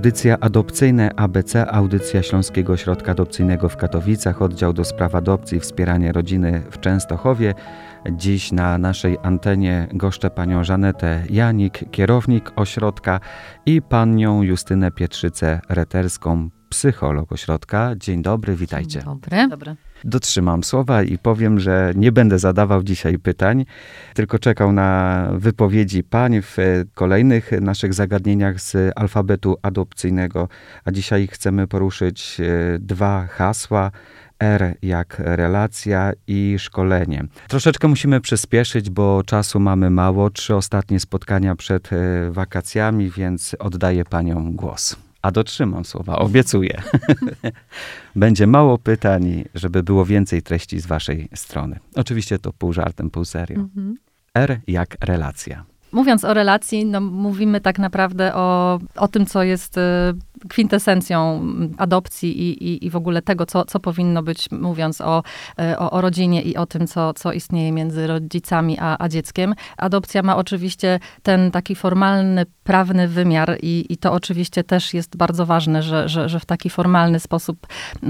Audycja adopcyjne ABC, audycja Śląskiego Ośrodka Adopcyjnego w Katowicach, oddział do spraw adopcji i wspierania rodziny w Częstochowie. Dziś na naszej antenie goszczę panią Żanetę Janik, kierownik ośrodka i panią Justynę Pietrzycę-Reterską, psycholog ośrodka. Dzień dobry, witajcie. Dzień dobry. Dobra. Dotrzymam słowa i powiem, że nie będę zadawał dzisiaj pytań, tylko czekał na wypowiedzi pań w kolejnych naszych zagadnieniach z alfabetu adopcyjnego. A dzisiaj chcemy poruszyć e, dwa hasła. R jak relacja i szkolenie. Troszeczkę musimy przyspieszyć, bo czasu mamy mało. Trzy ostatnie spotkania przed e, wakacjami, więc oddaję paniom głos. A dotrzymam słowa, obiecuję. Będzie mało pytań, żeby było więcej treści z waszej strony. Oczywiście to pół żartem, pół serio. Mhm. R jak relacja. Mówiąc o relacji, no, mówimy tak naprawdę o, o tym, co jest y, kwintesencją adopcji i, i, i w ogóle tego, co, co powinno być, mówiąc o, y, o, o rodzinie i o tym, co, co istnieje między rodzicami a, a dzieckiem. Adopcja ma oczywiście ten taki formalny, prawny wymiar i, i to oczywiście też jest bardzo ważne, że, że, że w taki formalny sposób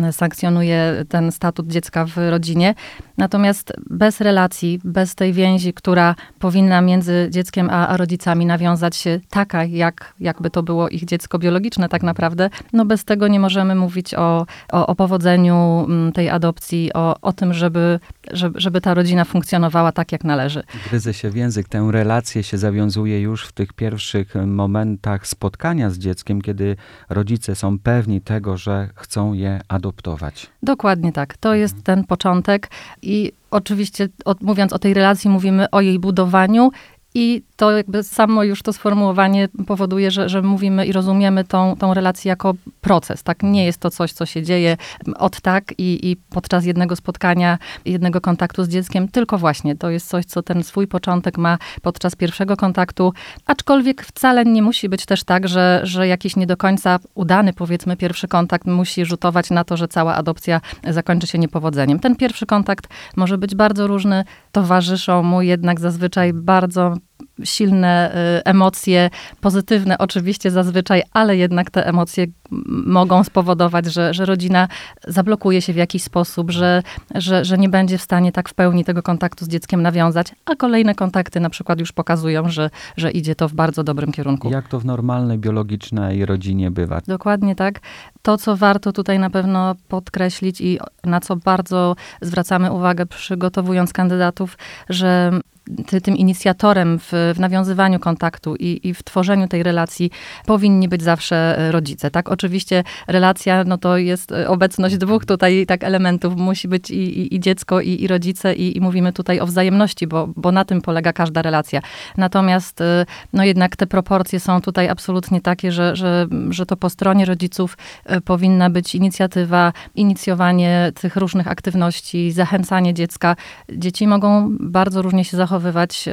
y, sankcjonuje ten statut dziecka w rodzinie. Natomiast bez relacji, bez tej więzi, która powinna między dzieckiem a, a rodzicami nawiązać się taka, jak, jakby to było ich dziecko biologiczne tak naprawdę, no bez tego nie możemy mówić o, o, o powodzeniu mm, tej adopcji, o, o tym, żeby, żeby, żeby ta rodzina funkcjonowała tak, jak należy. Gryzę się w język. Tę relację się zawiązuje już w tych pierwszych momentach spotkania z dzieckiem, kiedy rodzice są pewni tego, że chcą je adoptować. Dokładnie tak. To jest ten początek i oczywiście od, mówiąc o tej relacji, mówimy o jej budowaniu i to jakby samo już to sformułowanie powoduje, że, że mówimy i rozumiemy tą, tą relację jako proces. Tak, nie jest to coś, co się dzieje od tak i, i podczas jednego spotkania, jednego kontaktu z dzieckiem, tylko właśnie to jest coś, co ten swój początek ma podczas pierwszego kontaktu, aczkolwiek wcale nie musi być też tak, że, że jakiś nie do końca udany, powiedzmy, pierwszy kontakt musi rzutować na to, że cała adopcja zakończy się niepowodzeniem. Ten pierwszy kontakt może być bardzo różny, towarzyszą mu jednak zazwyczaj bardzo silne y, emocje, pozytywne oczywiście zazwyczaj, ale jednak te emocje mogą spowodować, że, że rodzina zablokuje się w jakiś sposób, że, że, że nie będzie w stanie tak w pełni tego kontaktu z dzieckiem nawiązać, a kolejne kontakty na przykład już pokazują, że, że idzie to w bardzo dobrym kierunku. Jak to w normalnej, biologicznej rodzinie bywa? Dokładnie tak. To, co warto tutaj na pewno podkreślić i na co bardzo zwracamy uwagę przygotowując kandydatów, że ty, tym inicjatorem w, w nawiązywaniu kontaktu i, i, w tworzeniu tej relacji powinni być zawsze e, rodzice, tak? Oczywiście relacja, no to jest e, obecność dwóch tutaj tak elementów. Musi być i, i, i dziecko, i, rodzice i, mówimy tutaj o wzajemności, bo, bo na tym polega każda relacja. Natomiast, e, no jednak te proporcje są tutaj absolutnie takie, że, że, że to po stronie rodziców powinna być inicjatywa, inicjowanie tych różnych aktywności, zachęcanie dziecka. Dzieci mogą bardzo różnie się zachować zachowywać,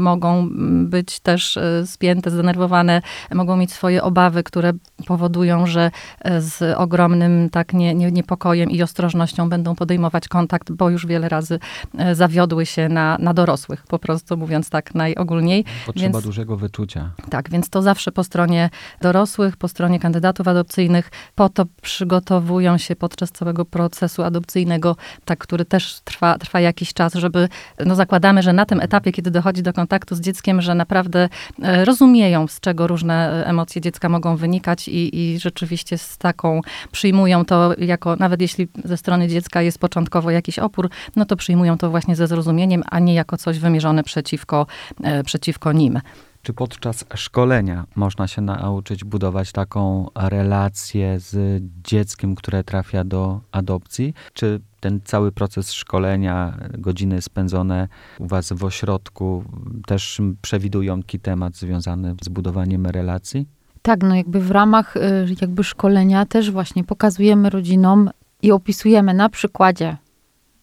mogą być też e, spięte, zdenerwowane, mogą mieć swoje obawy, które powodują, że e, z ogromnym tak nie, nie, niepokojem i ostrożnością będą podejmować kontakt, bo już wiele razy e, zawiodły się na, na dorosłych, po prostu mówiąc tak najogólniej. Potrzeba więc, dużego wyczucia. Tak, więc to zawsze po stronie dorosłych, po stronie kandydatów adopcyjnych, po to przygotowują się podczas całego procesu adopcyjnego, tak, który też trwa, trwa jakiś czas, żeby, no zakładamy, że na tym etapie, kiedy dochodzi do kontaktu z dzieckiem, że naprawdę e, rozumieją, z czego różne e, emocje dziecka mogą wynikać i, i rzeczywiście z taką przyjmują to jako, nawet jeśli ze strony dziecka jest początkowo jakiś opór, no to przyjmują to właśnie ze zrozumieniem, a nie jako coś wymierzone przeciwko, e, przeciwko nim. Czy podczas szkolenia można się nauczyć budować taką relację z dzieckiem, które trafia do adopcji? Czy ten cały proces szkolenia, godziny spędzone u Was w ośrodku też przewidują taki temat związany z budowaniem relacji? Tak, no jakby w ramach y, jakby szkolenia też właśnie pokazujemy rodzinom i opisujemy na przykładzie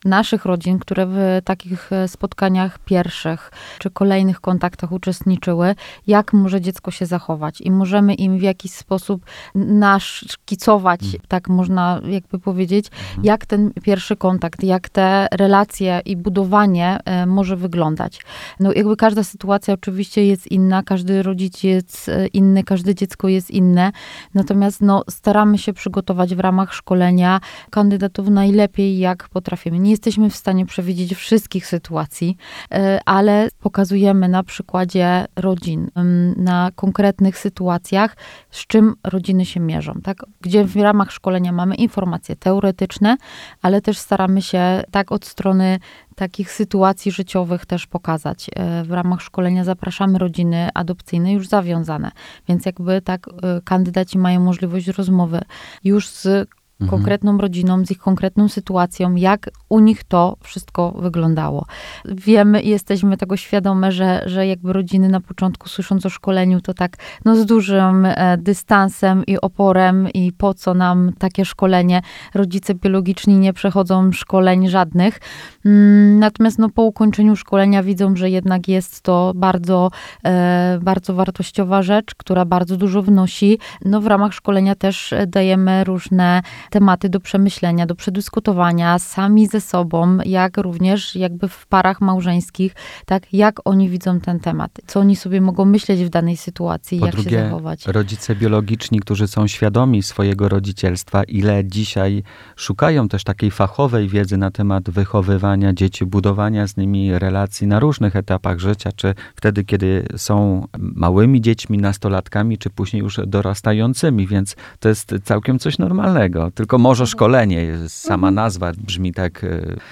naszych rodzin, które w takich e, spotkaniach pierwszych czy kolejnych kontaktach uczestniczyły, jak może dziecko się zachować i możemy im w jakiś sposób naszkicować, hmm. tak można jakby powiedzieć, hmm. jak ten pierwszy kontakt, jak te relacje i budowanie e, może wyglądać. No jakby każda sytuacja oczywiście jest inna, każdy rodzic jest e, inny, każde dziecko jest inne, natomiast no staramy się przygotować w ramach szkolenia kandydatów najlepiej jak potrafimy. Nie jesteśmy w stanie przewidzieć wszystkich sytuacji, e, ale pokazujemy na przykładzie rodzin, na konkretnych sytuacjach, z czym rodziny się mierzą, tak? Gdzie w ramach szkolenia mamy informacje teoretyczne, ale też staramy się tak od strony takich sytuacji życiowych też pokazać. E, w ramach szkolenia zapraszamy rodziny adopcyjne już zawiązane, więc jakby tak e, kandydaci mają możliwość rozmowy już z mhm. konkretną rodziną, z ich konkretną sytuacją, jak u nich to wszystko wyglądało. Wiemy i jesteśmy tego świadome, że, że jakby rodziny na początku słysząc o szkoleniu, to tak no z dużym e, dystansem i oporem i po co nam takie szkolenie. Rodzice biologiczni nie przechodzą szkoleń żadnych. Mm, natomiast no, po ukończeniu szkolenia widzą, że jednak jest to bardzo, e, bardzo wartościowa rzecz, która bardzo dużo wnosi. No, w ramach szkolenia też dajemy różne tematy do przemyślenia, do przedyskutowania sami ze sobą, jak również jakby w parach małżeńskich, tak, jak oni widzą ten temat, co oni sobie mogą myśleć w danej sytuacji, po jak drugie, się zachować. rodzice biologiczni, którzy są świadomi swojego rodzicielstwa, ile dzisiaj szukają też takiej fachowej wiedzy na temat wychowywania dzieci, budowania z nimi relacji na różnych etapach życia, czy wtedy, kiedy są małymi dziećmi, nastolatkami, czy później już dorastającymi, więc to jest całkiem coś normalnego tylko może mhm. szkolenie, sama mhm. nazwa brzmi tak, e,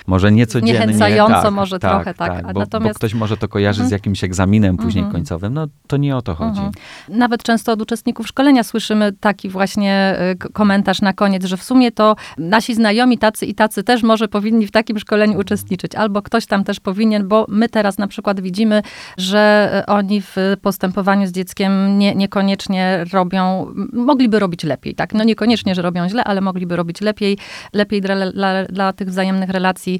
może niecodziennie. Niechęcająco tak, może tak, trochę, tak. tak bo, Natomiast... bo, ktoś może to kojarzy z mhm. jakimś egzaminem później końcowym, no to nie o to chodzi. Nawet często od uczestników szkolenia słyszymy taki właśnie e, komentarz na koniec, że w sumie to nasi znajomi tacy i tacy też może powinni w takim szkoleniu uczestniczyć, albo ktoś tam też powinien, bo my teraz na przykład widzimy, że e, oni w postępowaniu z dzieckiem nie, niekoniecznie robią, mogliby robić lepiej, tak? No niekoniecznie, że robią źle, ale mogli mogliby robić lepiej, lepiej dla, dla, dla tych wzajemnych relacji,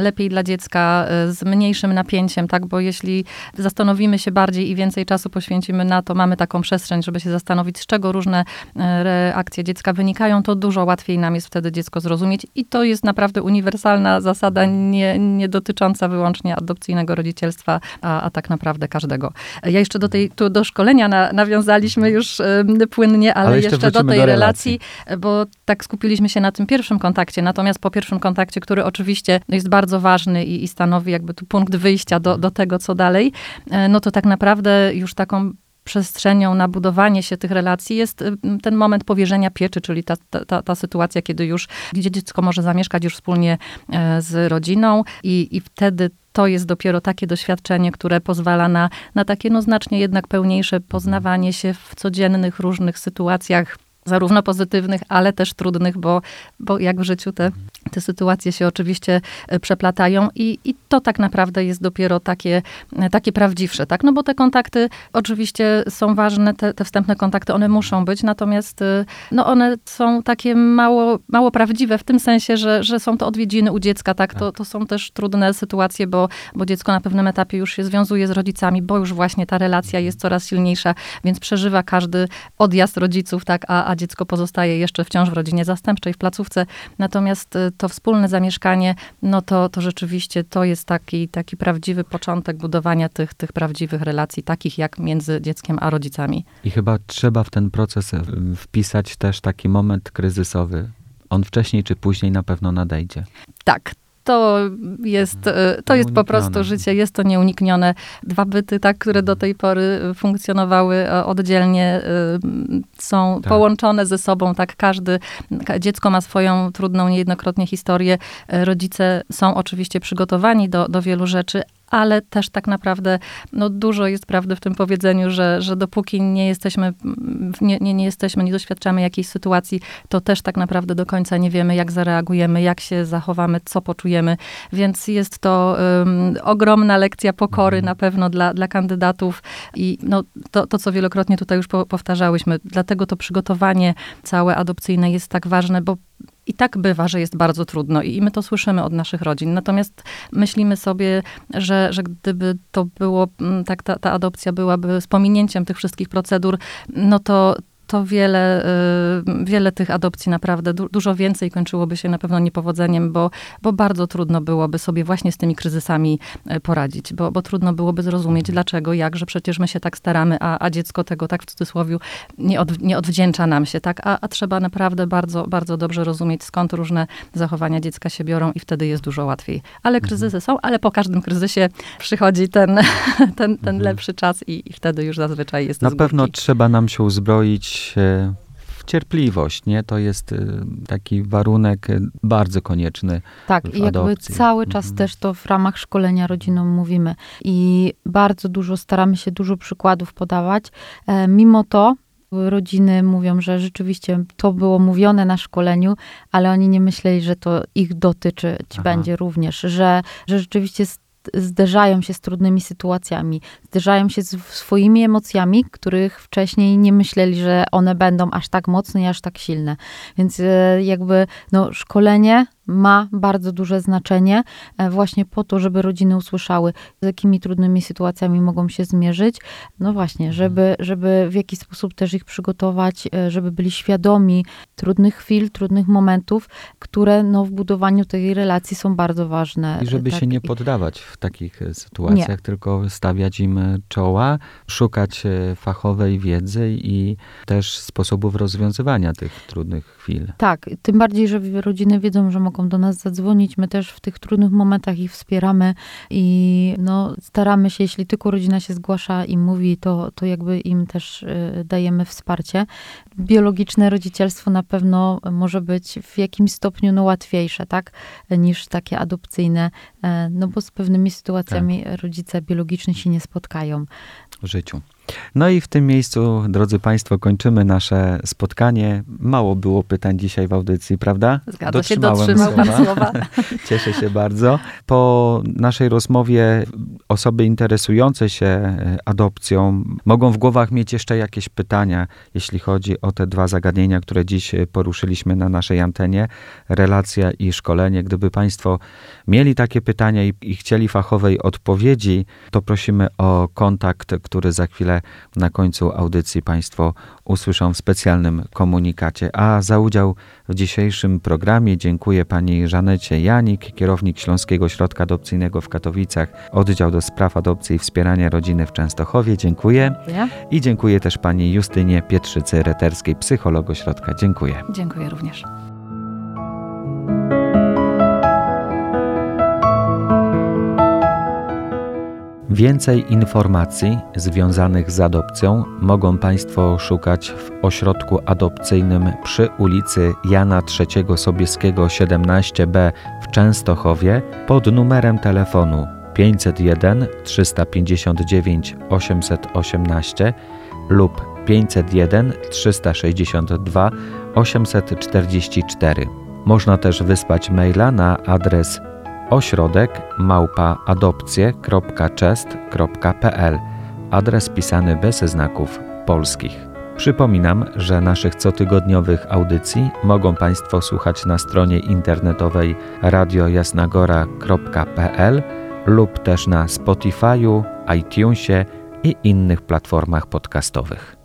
lepiej dla dziecka, e, z mniejszym napięciem, tak? Bo jeśli zastanowimy się bardziej i więcej czasu poświęcimy na to, mamy taką przestrzeń, żeby się zastanowić, z czego różne e, reakcje dziecka wynikają, to dużo łatwiej nam jest wtedy dziecko zrozumieć. I to jest naprawdę uniwersalna zasada, nie, nie dotycząca wyłącznie adopcyjnego rodzicielstwa, a, a tak naprawdę każdego. Ja jeszcze do tej, tu do szkolenia na, nawiązaliśmy już płynnie, ale, ale jeszcze, jeszcze do tej do relacji, bo tak skupiliśmy się na tym pierwszym kontakcie. Natomiast po pierwszym kontakcie, który oczywiście jest bardzo ważny i, i stanowi jakby tu punkt wyjścia do, do tego, co dalej, e, no to tak naprawdę już taką przestrzenią na budowanie się tych relacji jest y, ten moment powierzenia pieczy, czyli ta, ta, ta sytuacja, kiedy już gdzie dziecko może zamieszkać już wspólnie e, z rodziną i, i wtedy to jest dopiero takie doświadczenie, które pozwala na, na takie no znacznie jednak pełniejsze poznawanie się w codziennych różnych sytuacjach zarówno pozytywnych, ale też trudnych, bo, bo jak w życiu te, te sytuacje się oczywiście e, przeplatają i, i to tak naprawdę jest dopiero takie, e, takie prawdziwsze, tak? No bo te kontakty oczywiście są ważne, te, te wstępne kontakty, one muszą być, natomiast e, no one są takie mało, mało prawdziwe w tym sensie, że, że są to odwiedziny u dziecka, tak? To, to są też trudne sytuacje, bo, bo dziecko na pewnym etapie już się związuje z rodzicami, bo już właśnie ta relacja jest coraz silniejsza, więc przeżywa każdy odjazd rodziców, tak? A, a dziecko pozostaje jeszcze wciąż w rodzinie zastępczej, w placówce. Natomiast to wspólne zamieszkanie, no to, to rzeczywiście to jest taki, taki prawdziwy początek budowania tych, tych prawdziwych relacji, takich jak między dzieckiem a rodzicami. I chyba trzeba w ten proces y, wpisać też taki moment kryzysowy. On wcześniej czy później na pewno nadejdzie. Tak, to jest, e, to jest po prostu życie, jest to nieuniknione. Dwa byty, tak, które do tej pory funkcjonowały e, oddzielnie, e, są tak. połączone ze sobą, tak, każdy, dziecko ma swoją trudną niejednokrotnie historię. Rodzice są oczywiście przygotowani do, do wielu rzeczy, ale też tak naprawdę no, dużo jest prawdy w tym powiedzeniu, że, że dopóki nie jesteśmy, nie, nie, nie jesteśmy, nie doświadczamy jakiejś sytuacji, to też tak naprawdę do końca nie wiemy, jak zareagujemy, jak się zachowamy, co poczujemy. Więc jest to um, ogromna lekcja pokory mhm. na pewno dla, dla kandydatów i no, to, to, co wielokrotnie tutaj już po, powtarzałyśmy. Dlatego to przygotowanie całe adopcyjne jest tak ważne, bo i tak bywa, że jest bardzo trudno i my to słyszymy od naszych rodzin. Natomiast myślimy sobie, że, że gdyby to było, mm, tak ta, ta adopcja byłaby z pominięciem tych wszystkich procedur, no to to wiele, y, wiele tych adopcji naprawdę, du dużo więcej kończyłoby się na pewno niepowodzeniem, bo, bo bardzo trudno byłoby sobie właśnie z tymi kryzysami y, poradzić, bo, bo trudno byłoby zrozumieć, dlaczego, jak, że przecież my się tak staramy, a, a dziecko tego tak w cudzysłowie nie, od, nie odwdzięcza nam się, tak? A, a trzeba naprawdę bardzo, bardzo dobrze rozumieć, skąd różne zachowania dziecka się biorą i wtedy jest dużo łatwiej. Ale mhm. kryzysy są, ale po każdym kryzysie przychodzi ten, ten, ten mhm. lepszy czas i, i wtedy już zazwyczaj jest Na pewno trzeba nam się uzbroić w cierpliwość, nie? To jest y, taki warunek y, bardzo konieczny. Tak, i jakby cały czas mhm. też to w ramach szkolenia rodzinom mówimy. I bardzo dużo staramy się dużo przykładów podawać. E, mimo to rodziny mówią, że rzeczywiście to było mówione na szkoleniu, ale oni nie myśleli, że to ich dotyczyć Aha. będzie również, że, że rzeczywiście zderzają się z trudnymi sytuacjami, zderzają się z swoimi emocjami, których wcześniej nie myśleli, że one będą aż tak mocne i aż tak silne. Więc e, jakby no, szkolenie ma bardzo duże znaczenie e, właśnie po to, żeby rodziny usłyszały, z jakimi trudnymi sytuacjami mogą się zmierzyć. No właśnie, mhm. żeby, żeby w jakiś sposób też ich przygotować, e, żeby byli świadomi trudnych chwil, trudnych momentów, które no, w budowaniu tej relacji są bardzo ważne. I żeby tak. się nie poddawać w takich e, sytuacjach, nie. tylko stawiać im czoła, szukać fachowej wiedzy i też sposobów rozwiązywania tych trudnych chwil. Tak, tym bardziej, że rodziny wiedzą, że mogą mogą do nas zadzwonić. My też w tych trudnych momentach ich wspieramy i no, staramy się, jeśli tylko rodzina się zgłasza i mówi, to, to jakby im też y, dajemy wsparcie. Biologiczne rodzicielstwo na pewno może być w jakimś stopniu no, łatwiejsze, tak, niż takie adopcyjne, e, no bo z pewnymi sytuacjami tak. rodzice biologiczni się nie spotkają. Życiu. No i w tym miejscu, drodzy Państwo, kończymy nasze spotkanie. Mało było pytań dzisiaj w audycji, prawda? Zgadza Dotrzymałem się, dotrzymał słowa. Słowa. Cieszę się bardzo. Po naszej rozmowie osoby interesujące się e, adopcją mogą w głowach mieć jeszcze jakieś pytania, jeśli chodzi o te dwa zagadnienia, które dziś poruszyliśmy na naszej antenie, relacja i szkolenie. Gdyby Państwo mieli takie pytania i, i chcieli fachowej odpowiedzi, to prosimy o kontakt, który za chwilę na końcu audycji Państwo usłyszą w specjalnym komunikacie. A za udział w dzisiejszym programie dziękuję Pani Żanecie Janik, kierownik Śląskiego Środka Adopcyjnego w Katowicach, oddział do spraw adopcji i wspierania rodziny w Częstochowie. Dziękuję. dziękuję. I dziękuję też Pani Justynie Pietrzycy-Reterskiej, psychologu środka. Dziękuję. Dziękuję również. Więcej informacji związanych z adopcją mogą Państwo szukać w ośrodku adopcyjnym przy ulicy Jana III Sobieskiego 17b w Częstochowie pod numerem telefonu 501 359 818 lub 501 362 844. Można też wysłać maila na adres ośrodek małpaadopcje.chest.pl adres pisany bez znaków polskich. Przypominam, że naszych cotygodniowych audycji mogą Państwo słuchać na stronie internetowej radiojasnagora.pl lub też na Spotify'u, iTunesie i innych platformach podcastowych.